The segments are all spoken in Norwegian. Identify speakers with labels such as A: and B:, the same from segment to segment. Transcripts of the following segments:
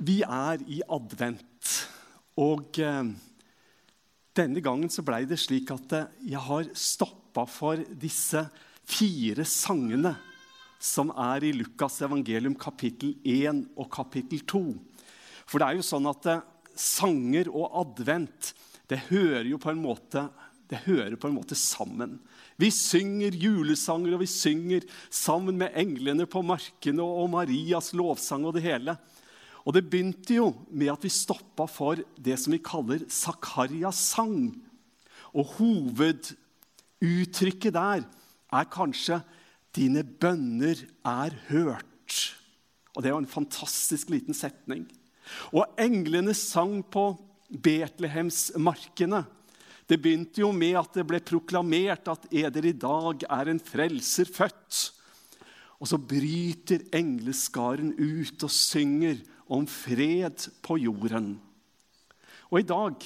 A: Vi er i advent, og eh, denne gangen så blei det slik at eh, jeg har stoppa for disse fire sangene som er i Lukas evangelium kapittel 1 og kapittel 2. For det er jo sånn at eh, sanger og advent det hører jo på en måte, det hører på en måte sammen. Vi synger julesanger, og vi synger sammen med englene på markene og Marias lovsang og det hele. Og det begynte jo med at vi stoppa for det som vi kaller Zakarias sang. Og hoveduttrykket der er kanskje 'Dine bønner er hørt'. Og Det var en fantastisk liten setning. Og englene sang på Betlehemsmarkene. Det begynte jo med at det ble proklamert at eder i dag er en frelser født. Og så bryter engleskaren ut og synger om fred på jorden. Og i dag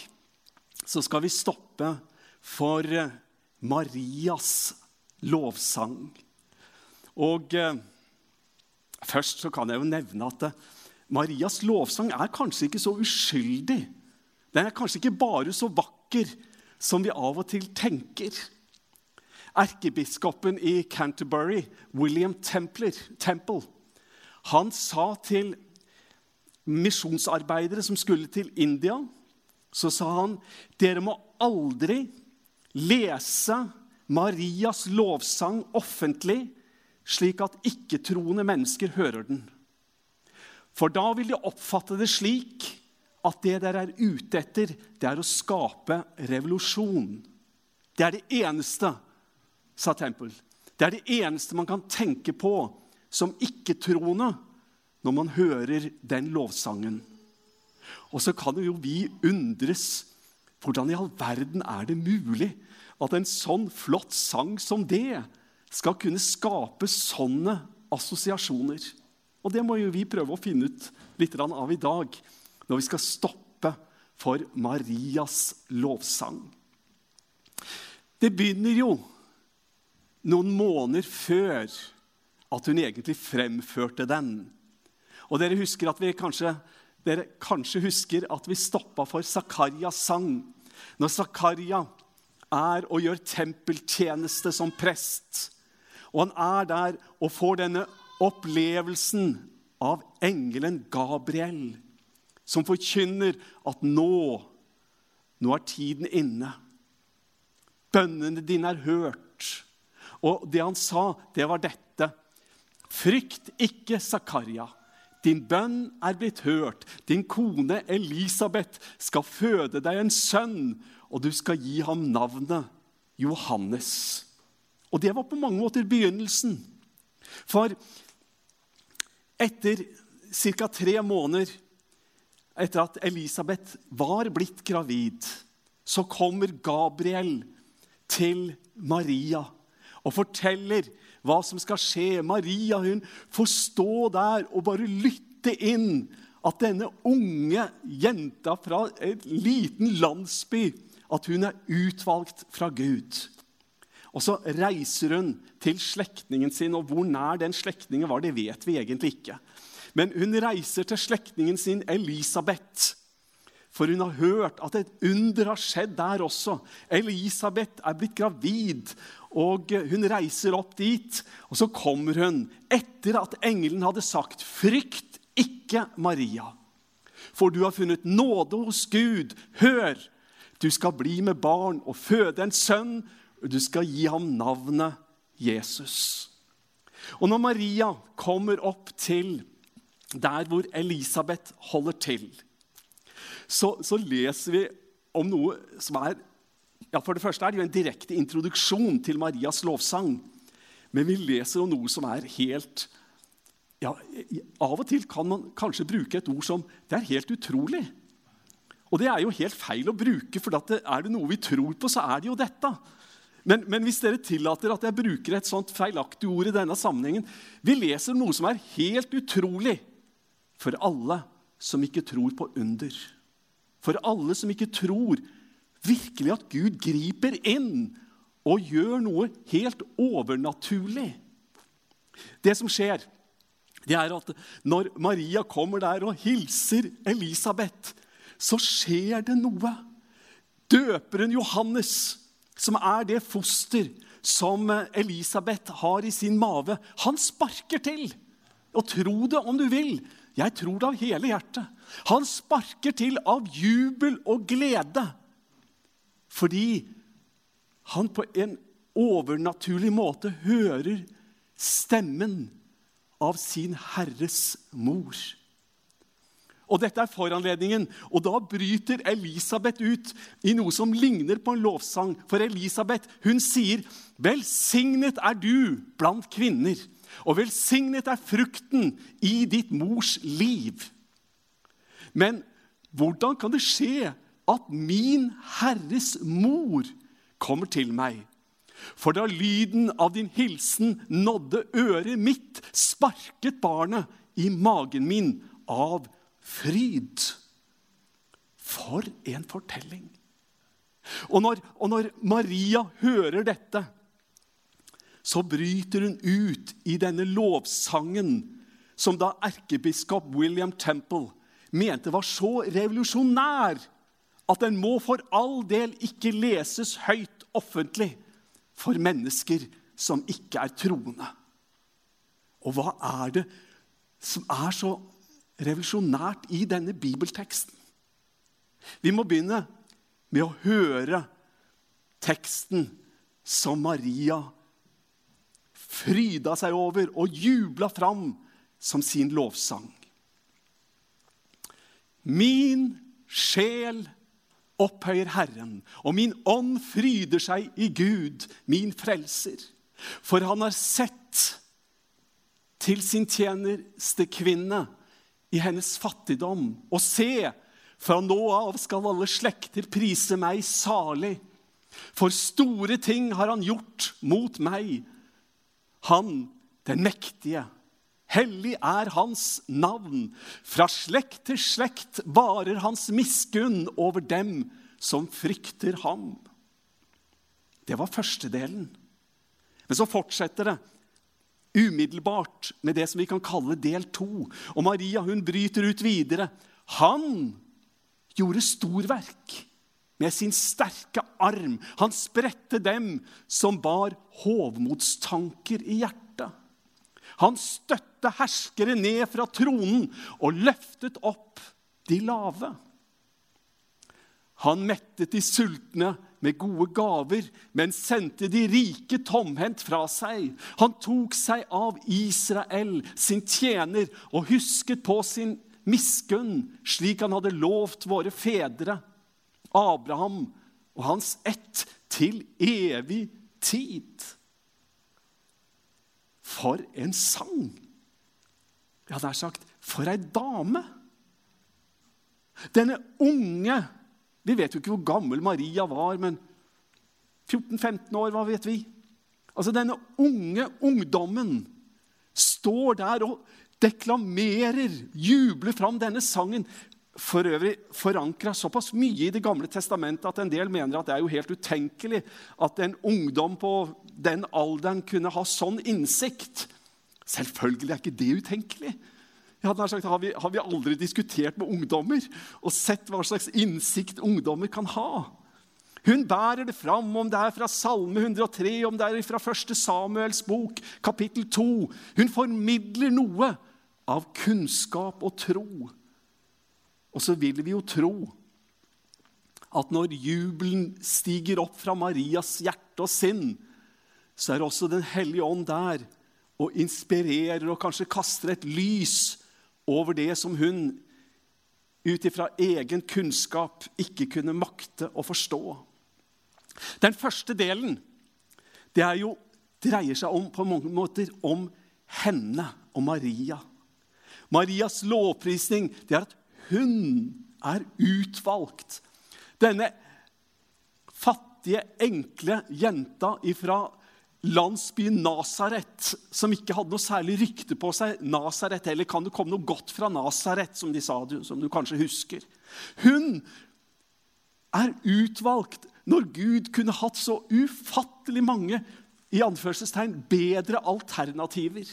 A: så skal vi stoppe for eh, Marias lovsang. Og eh, først så kan jeg jo nevne at eh, Marias lovsang er kanskje ikke så uskyldig. Den er kanskje ikke bare så vakker som vi av og til tenker. Erkebiskopen i Canterbury, William Templer, Temple, han sa til misjonsarbeidere som skulle til India, så sa han dere må aldri lese Marias lovsang offentlig, slik at ikke-troende mennesker hører den. For da vil de oppfatte det slik at det dere er ute etter, det er å skape revolusjon. Det er det eneste, sa Temple. Det er det eneste man kan tenke på som ikke-troende når man hører den lovsangen. Og så kan jo vi undres hvordan i all verden er det mulig at en sånn flott sang som det skal kunne skape sånne assosiasjoner? Og det må jo vi prøve å finne ut litt av i dag, når vi skal stoppe for Marias lovsang. Det begynner jo noen måneder før at hun egentlig fremførte den. Og dere husker at vi kanskje, dere kanskje husker at vi stoppa for Zakarias sang. Når Zakaria er og gjør tempeltjeneste som prest, og han er der og får denne opplevelsen av engelen Gabriel, som forkynner at nå, nå er tiden inne. Bønnene dine er hørt. Og det han sa, det var dette. Frykt ikke, Zakaria. Din bønn er blitt hørt. Din kone Elisabeth skal føde deg en sønn, og du skal gi ham navnet Johannes. Og det var på mange måter begynnelsen. For etter ca. tre måneder etter at Elisabeth var blitt gravid, så kommer Gabriel til Maria og forteller hva som skal skje. Maria hun får stå der og bare lytte inn at denne unge jenta fra en liten landsby at hun er utvalgt fra Gud. Og Så reiser hun til slektningen sin, og hvor nær den slektningen var, det vet vi egentlig ikke. Men hun reiser til slektningen sin Elisabeth, for hun har hørt at et under har skjedd der også. Elisabeth er blitt gravid, og hun reiser opp dit, og så kommer hun etter at engelen hadde sagt, 'Frykt ikke, Maria, for du har funnet nåde hos Gud.' 'Hør, du skal bli med barn og føde en sønn, og du skal gi ham navnet Jesus.' Og når Maria kommer opp til der hvor Elisabeth holder til, så, så leser vi om noe som er ja, For det første er det jo en direkte introduksjon til Marias lovsang. Men vi leser om noe som er helt ja, Av og til kan man kanskje bruke et ord som det er helt utrolig. Og det er jo helt feil å bruke, for det, er det noe vi tror på, så er det jo dette. Men, men, hvis dere tillater at jeg bruker et sånt feilaktig ord i denne sammenhengen Vi leser noe som er helt utrolig for alle som ikke tror på under. For alle som ikke tror virkelig at Gud griper inn og gjør noe helt overnaturlig. Det som skjer, det er at når Maria kommer der og hilser Elisabeth, så skjer det noe. Døperen Johannes, som er det foster som Elisabeth har i sin mage, han sparker til. Og tro det om du vil. Jeg tror det av hele hjertet. Han sparker til av jubel og glede. Fordi han på en overnaturlig måte hører stemmen av sin Herres mor. Og Dette er foranledningen, og da bryter Elisabeth ut i noe som ligner på en lovsang. For Elisabeth hun sier, 'Velsignet er du blant kvinner', 'og velsignet er frukten i ditt mors liv'. Men hvordan kan det skje at min Herres mor kommer til meg? For da lyden av din hilsen nådde øret mitt, sparket barnet i magen min av fryd. For en fortelling! Og når, og når Maria hører dette, så bryter hun ut i denne lovsangen som da erkebiskop William Temple mente var så revolusjonær at den må for all del ikke leses høyt offentlig for mennesker som ikke er troende. Og hva er det som er så revolusjonært i denne bibelteksten? Vi må begynne med å høre teksten som Maria fryda seg over og jubla fram som sin lovsang. Min sjel opphøyer Herren, og min ånd fryder seg i Gud, min frelser. For han har sett til sin tjeneste kvinne i hennes fattigdom. Og se, fra nå av skal alle slekter prise meg salig. For store ting har han gjort mot meg. Han, den mektige, hellig er hans navn. Fra slekt til slekt varer hans miskunn over dem som frykter ham. Det var første delen. Men så fortsetter det umiddelbart med det som vi kan kalle del to. Og Maria hun bryter ut videre. Han gjorde storverk med sin sterke arm. Han spredte dem som bar hovmodstanker i hjertet. Han støtte herskere ned fra tronen og løftet opp de lave. Han mettet de sultne med gode gaver, men sendte de rike tomhendt fra seg. Han tok seg av Israel, sin tjener, og husket på sin miskunn, slik han hadde lovt våre fedre, Abraham og hans ett, til evig tid. For en sang! Ja, det er sagt for ei dame! Denne unge Vi vet jo ikke hvor gammel Maria var, men 14-15 år, hva vet vi? Altså, Denne unge ungdommen står der og deklamerer, jubler fram denne sangen for øvrig forankra såpass mye i Det gamle testamentet at en del mener at det er jo helt utenkelig at en ungdom på den alderen kunne ha sånn innsikt. Selvfølgelig er ikke det utenkelig. Sagt, har, vi, har vi aldri diskutert med ungdommer og sett hva slags innsikt ungdommer kan ha? Hun bærer det fram, om det er fra Salme 103, om det er fra 1. Samuels bok, kapittel 2. Hun formidler noe av kunnskap og tro. Og så vil vi jo tro at når jubelen stiger opp fra Marias hjerte og sinn, så er også Den hellige ånd der og inspirerer og kanskje kaster et lys over det som hun ut ifra egen kunnskap ikke kunne makte å forstå. Den første delen det jo, dreier seg om, på mange måter om henne og Maria. Marias lovprisning det er at hun er utvalgt. Denne fattige, enkle jenta fra landsbyen Nasaret, som ikke hadde noe særlig rykte på seg. Nasaret, Eller kan det komme noe godt fra Nasaret, som de sa, som du kanskje husker? Hun er utvalgt når Gud kunne hatt så ufattelig mange i anførselstegn, bedre alternativer.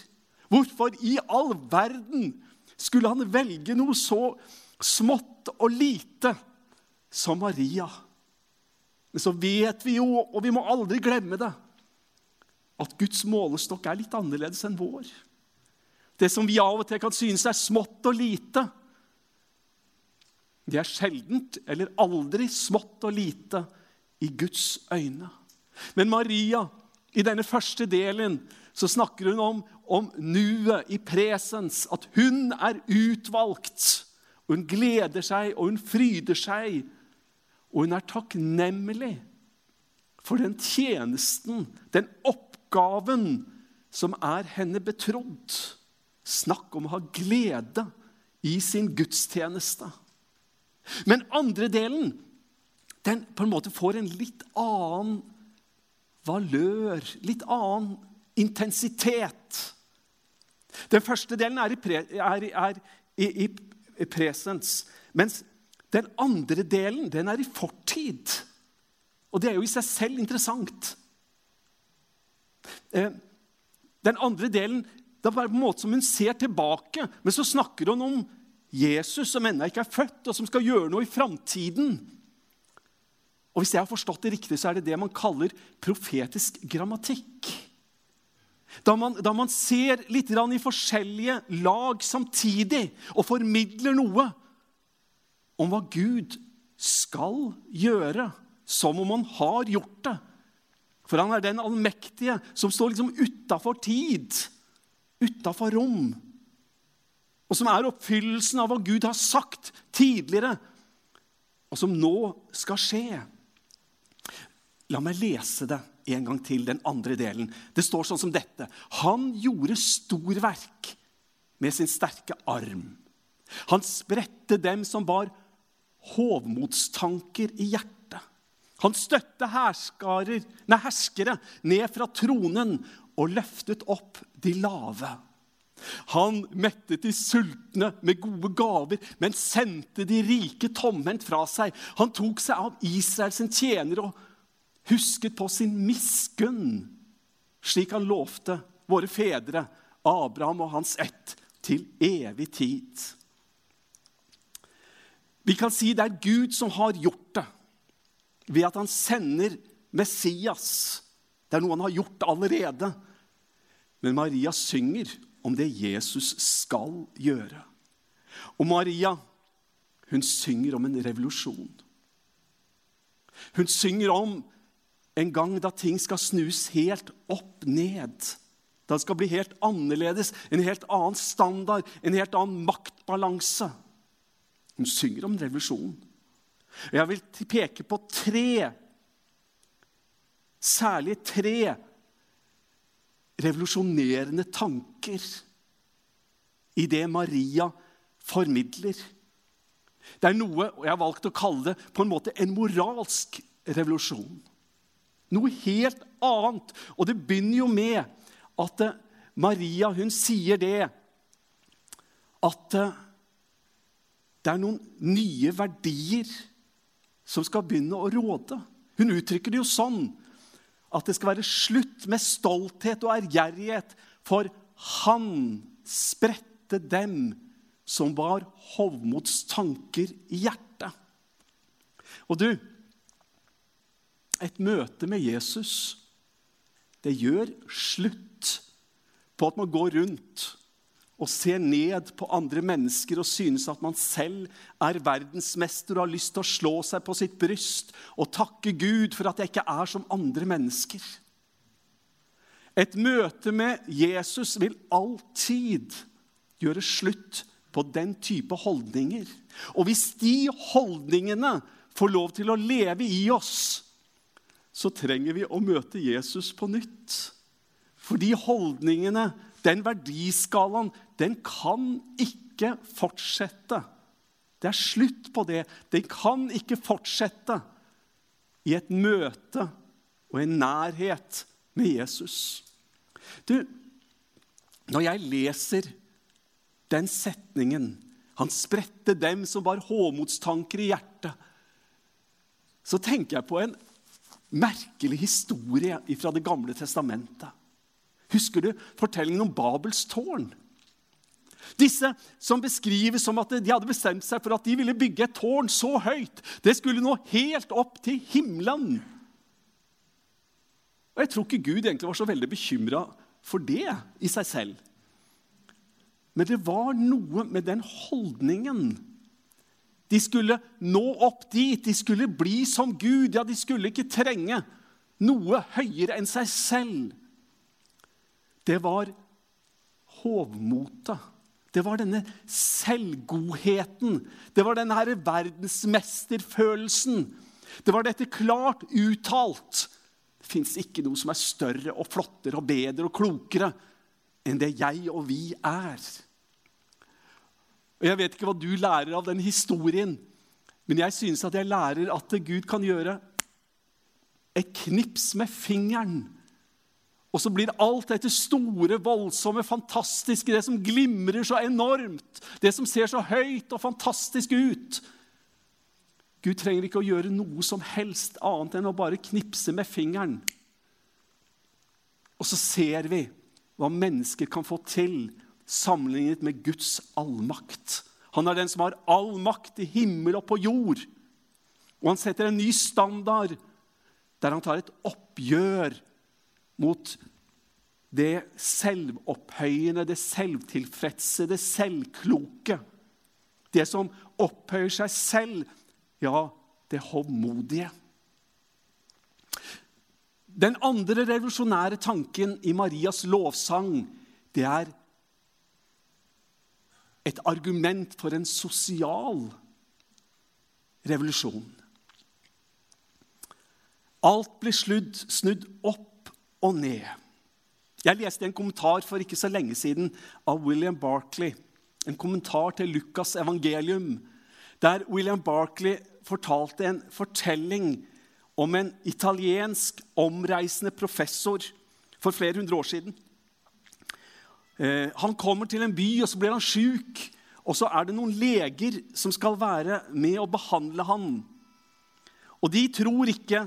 A: Hvorfor i all verden skulle han velge noe så smått og lite som Maria? Men så vet vi jo, og vi må aldri glemme det, at Guds målestokk er litt annerledes enn vår. Det som vi av og til kan synes er smått og lite, det er sjeldent eller aldri smått og lite i Guds øyne. Men Maria, i denne første delen, så snakker hun om, om nuet i presens. At hun er utvalgt. Og hun gleder seg, og hun fryder seg. Og hun er takknemlig for den tjenesten, den oppgaven, som er henne betrodd. Snakk om å ha glede i sin gudstjeneste. Men andre delen den på en måte får en litt annen valør, litt annen intensitet. Den første delen er i, pre, er, er i, i presens, mens den andre delen den er i fortid. Og det er jo i seg selv interessant. Eh, den andre delen det er bare på en måte som hun ser tilbake, men så snakker hun om Jesus som ennå ikke er født, og som skal gjøre noe i framtiden. Og hvis jeg har forstått det riktig, så er det det man kaller profetisk grammatikk. Da man, da man ser litt i forskjellige lag samtidig og formidler noe om hva Gud skal gjøre, som om han har gjort det. For han er den allmektige som står liksom utafor tid, utafor rom. Og som er oppfyllelsen av hva Gud har sagt tidligere, og som nå skal skje. La meg lese det en gang til, den andre delen. Det står sånn som dette. Han gjorde storverk med sin sterke arm. Han spredte dem som bar hovmodstanker i hjertet. Han støtte nei, herskere ned fra tronen og løftet opp de lave. Han mettet de sultne med gode gaver, men sendte de rike tomhendt fra seg. Han tok seg av Israels tjenere og husket på sin miskunn, slik han lovte våre fedre, Abraham og hans ett, til evig tid. Vi kan si det er Gud som har gjort det, ved at han sender Messias. Det er noe han har gjort allerede. Men Maria synger om det Jesus skal gjøre. Og Maria, hun synger om en revolusjon. Hun synger om en gang da ting skal snus helt opp ned. Da det skal bli helt annerledes, en helt annen standard, en helt annen maktbalanse. Hun synger om revolusjon. Jeg vil peke på tre, særlig tre revolusjonerende tanker i det Maria formidler. Det er noe jeg har valgt å kalle det på en måte en moralsk revolusjon. Noe helt annet. Og det begynner jo med at eh, Maria hun sier det at eh, det er noen nye verdier som skal begynne å råde. Hun uttrykker det jo sånn at det skal være slutt med stolthet og ærgjerrighet, for han spredte dem som var hovmods tanker i hjertet. Og du, et møte med Jesus, det gjør slutt på at man går rundt og ser ned på andre mennesker og synes at man selv er verdensmester og har lyst til å slå seg på sitt bryst og takke Gud for at jeg ikke er som andre mennesker. Et møte med Jesus vil alltid gjøre slutt på den type holdninger. Og hvis de holdningene får lov til å leve i oss, så trenger vi å møte Jesus på nytt. Fordi holdningene den verdiskalaen, den kan ikke fortsette. Det er slutt på det. Den kan ikke fortsette i et møte og en nærhet med Jesus. Du, når jeg leser den setningen Han spredte dem som var håmodstanker i hjertet. Så tenker jeg på en merkelig historie fra Det gamle testamentet. Husker du fortellingen om Babels tårn? Disse som beskrives som at de hadde bestemt seg for at de ville bygge et tårn så høyt. Det skulle nå helt opp til himmelen. Og Jeg tror ikke Gud egentlig var så veldig bekymra for det i seg selv. Men det var noe med den holdningen. De skulle nå opp dit, de skulle bli som Gud. Ja, de skulle ikke trenge noe høyere enn seg selv. Det var hovmotet. Det var denne selvgodheten. Det var denne verdensmesterfølelsen. Det var dette klart uttalt. Det fins ikke noe som er større og flottere og bedre og klokere enn det jeg og vi er. Og Jeg vet ikke hva du lærer av den historien, men jeg synes at jeg lærer at Gud kan gjøre et knips med fingeren og så blir alt dette store, voldsomme, fantastiske, det som glimrer så enormt, det som ser så høyt og fantastisk ut. Gud trenger ikke å gjøre noe som helst annet enn å bare knipse med fingeren. Og så ser vi hva mennesker kan få til sammenlignet med Guds allmakt. Han er den som har all makt i himmel og på jord. Og han setter en ny standard der han tar et oppgjør mot det selvopphøyende, det selvtilfredse, det selvkloke. Det som opphøyer seg selv. Ja, det hovmodige. Den andre revolusjonære tanken i Marias lovsang, det er et argument for en sosial revolusjon. Alt blir sludd, snudd opp og ned. Jeg leste en kommentar for ikke så lenge siden av William Barkley. En kommentar til Lukas' evangelium, der William Barkley fortalte en fortelling om en italiensk omreisende professor for flere hundre år siden. Eh, han kommer til en by, og så blir han sjuk. Og så er det noen leger som skal være med og behandle han. Og de tror ikke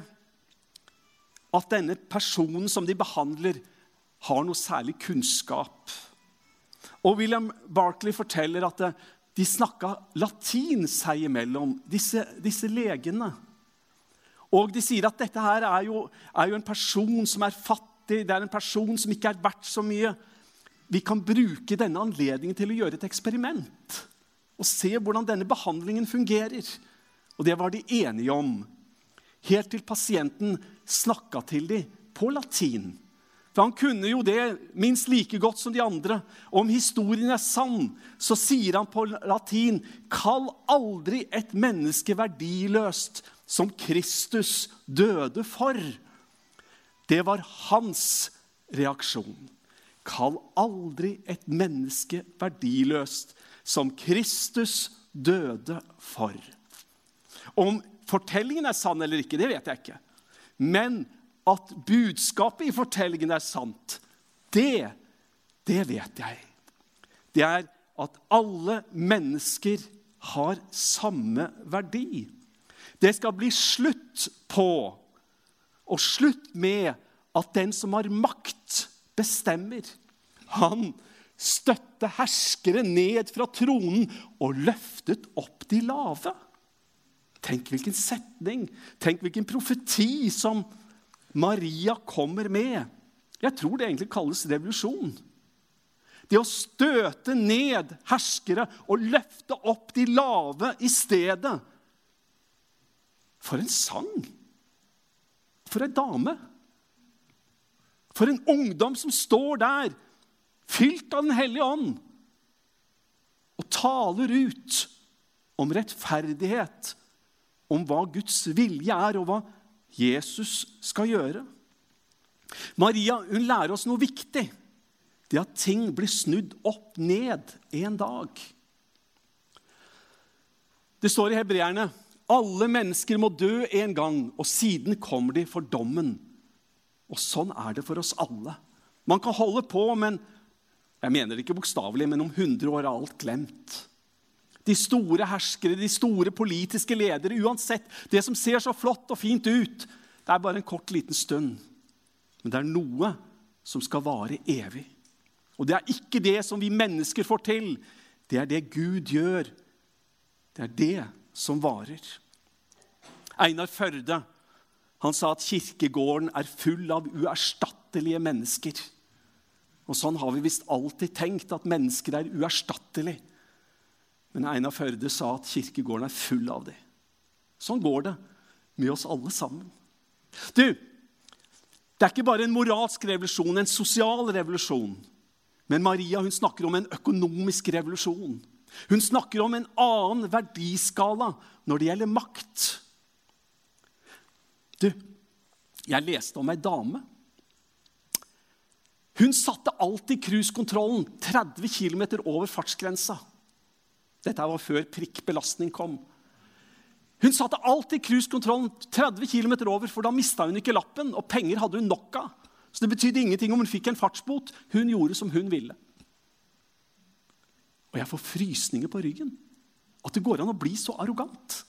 A: at denne personen som de behandler, har noe særlig kunnskap. Og William Barkley forteller at de snakka latin seg imellom, disse, disse, legene. Og de sier at dette her er jo, er jo en person som er fattig, det er en person som ikke er verdt så mye. Vi kan bruke denne anledningen til å gjøre et eksperiment og se hvordan denne behandlingen fungerer. Og det var de enige om helt til pasienten snakka til dem på latin. For han kunne jo det minst like godt som de andre. Og om historien er sann, så sier han på latin.: Kall aldri et menneske verdiløst som Kristus døde for. Det var hans reaksjon. Kall aldri et menneske verdiløst som Kristus døde for. Om fortellingen er sann eller ikke, det vet jeg ikke. Men at budskapet i fortellingen er sant, det, det vet jeg. Det er at alle mennesker har samme verdi. Det skal bli slutt på og slutt med at den som har makt, bestemmer. Han støtte herskere ned fra tronen og løftet opp de lave. Tenk hvilken setning, tenk hvilken profeti som Maria kommer med. Jeg tror det egentlig kalles revolusjon. Det å støte ned herskere og løfte opp de lave i stedet. For en sang! For ei dame! For en ungdom som står der, fylt av Den hellige ånd, og taler ut om rettferdighet om hva Guds vilje er, og hva Jesus skal gjøre. Maria hun lærer oss noe viktig. Det at ting blir snudd opp ned en dag. Det står i hebreerne alle mennesker må dø en gang, og siden kommer de for dommen. Og sånn er det for oss alle. Man kan holde på, men jeg mener det ikke bokstavelig, men om 100 år er alt glemt de store herskere, de store politiske ledere. Uansett, det som ser så flott og fint ut, det er bare en kort, liten stund. Men det er noe som skal vare evig. Og det er ikke det som vi mennesker får til. Det er det Gud gjør. Det er det som varer. Einar Førde han sa at kirkegården er full av uerstattelige mennesker. Og sånn har vi visst alltid tenkt, at mennesker er uerstattelige. Men Einar Førde sa at kirkegården er full av det. Sånn går det med oss alle sammen. Du, det er ikke bare en moralsk revolusjon, en sosial revolusjon. Men Maria hun snakker om en økonomisk revolusjon. Hun snakker om en annen verdiskala når det gjelder makt. Du, jeg leste om ei dame. Hun satte alltid cruisekontrollen 30 km over fartsgrensa. Dette var før prikkbelastning kom. Hun satte alltid cruisekontrollen 30 km over, for da mista hun ikke lappen, og penger hadde hun nok av. Så det betydde ingenting om hun fikk en fartsbot. Hun gjorde som hun ville. Og jeg får frysninger på ryggen. At det går an å bli så arrogant.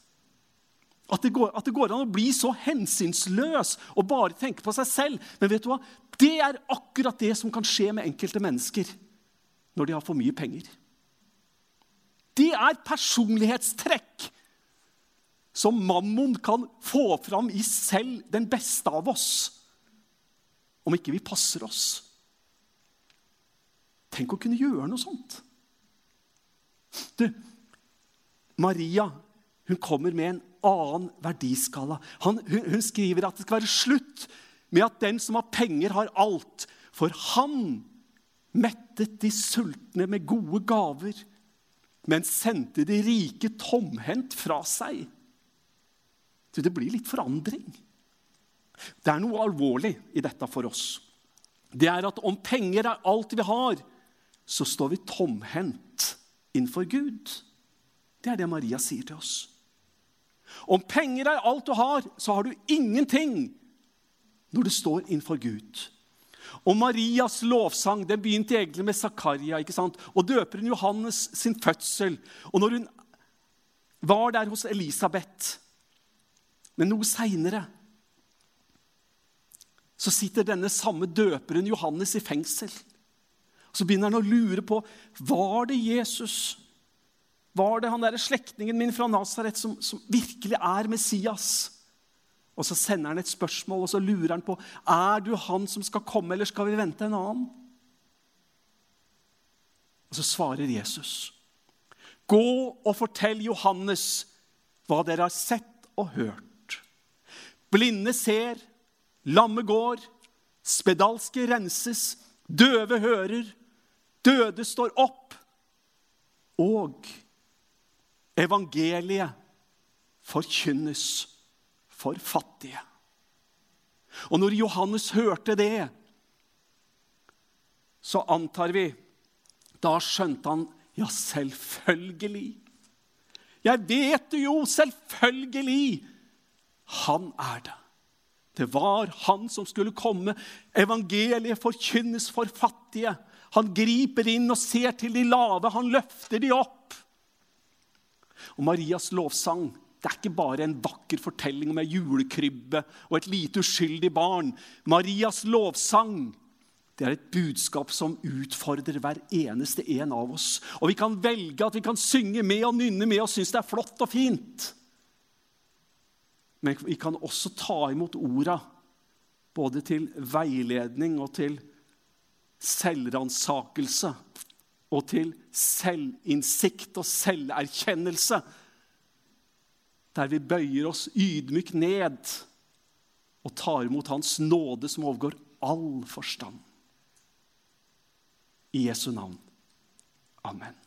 A: At det, går, at det, går, an å bli så hensynsløs og bare tenke på seg selv. Men vet du hva? det er akkurat det som kan skje med enkelte mennesker når de har for mye penger. Det er personlighetstrekk som mammon kan få fram i selv den beste av oss, om ikke vi passer oss. Tenk å kunne gjøre noe sånt. Du, Maria hun kommer med en annen verdiskala. Han, hun, hun, skriver at det skal være slutt med at den som har penger, har alt. For han mettet de sultne med gode gaver, men sendte de rike tomhendt fra seg. Du, det blir litt forandring. Det er noe alvorlig i dette for oss. Det er at om penger er alt vi har, så står vi tomhendt innenfor Gud. Det er det Maria sier til oss. Om penger er alt du har, så har du ingenting når du står innenfor Gud. Og Marias lovsang den begynte egentlig med Zakaria ikke sant? og døperen Johannes sin fødsel. Og når hun var der hos Elisabeth Men noe seinere så sitter denne samme døperen Johannes i fengsel. Så begynner han å lure på var det Jesus var det han derre slektningen min fra Nasaret som, som, virkelig er Messias? Og så sender han et spørsmål og så lurer han på er du han som skal komme, eller skal vi vente en annen. Og så svarer Jesus, gå og fortell Johannes hva dere har sett og hørt. Blinde ser, lamme går, spedalske renses, døve hører, døde står opp. Og Evangeliet forkynnes for fattige. Og når Johannes hørte det, så antar vi Da skjønte han ja, selvfølgelig. Jeg vet det jo, selvfølgelig. Han er det. Det var han som skulle komme. Evangeliet forkynnes for fattige. Han griper inn og ser til de lave. Han løfter de opp. Og Marias lovsang det er ikke bare en vakker fortelling om ei julekrybbe og et lite uskyldig barn. Marias lovsang det er et budskap som utfordrer hver eneste en av oss. Og vi kan velge at vi kan synge med og nynne med og synes det er flott og fint. Men vi kan også ta imot orda, både til veiledning og til selvransakelse og til selvinnsikt og selverkjennelse. Der vi bøyer oss ydmykt ned og tar imot Hans nåde som overgår all forstand. I Jesu navn. Amen.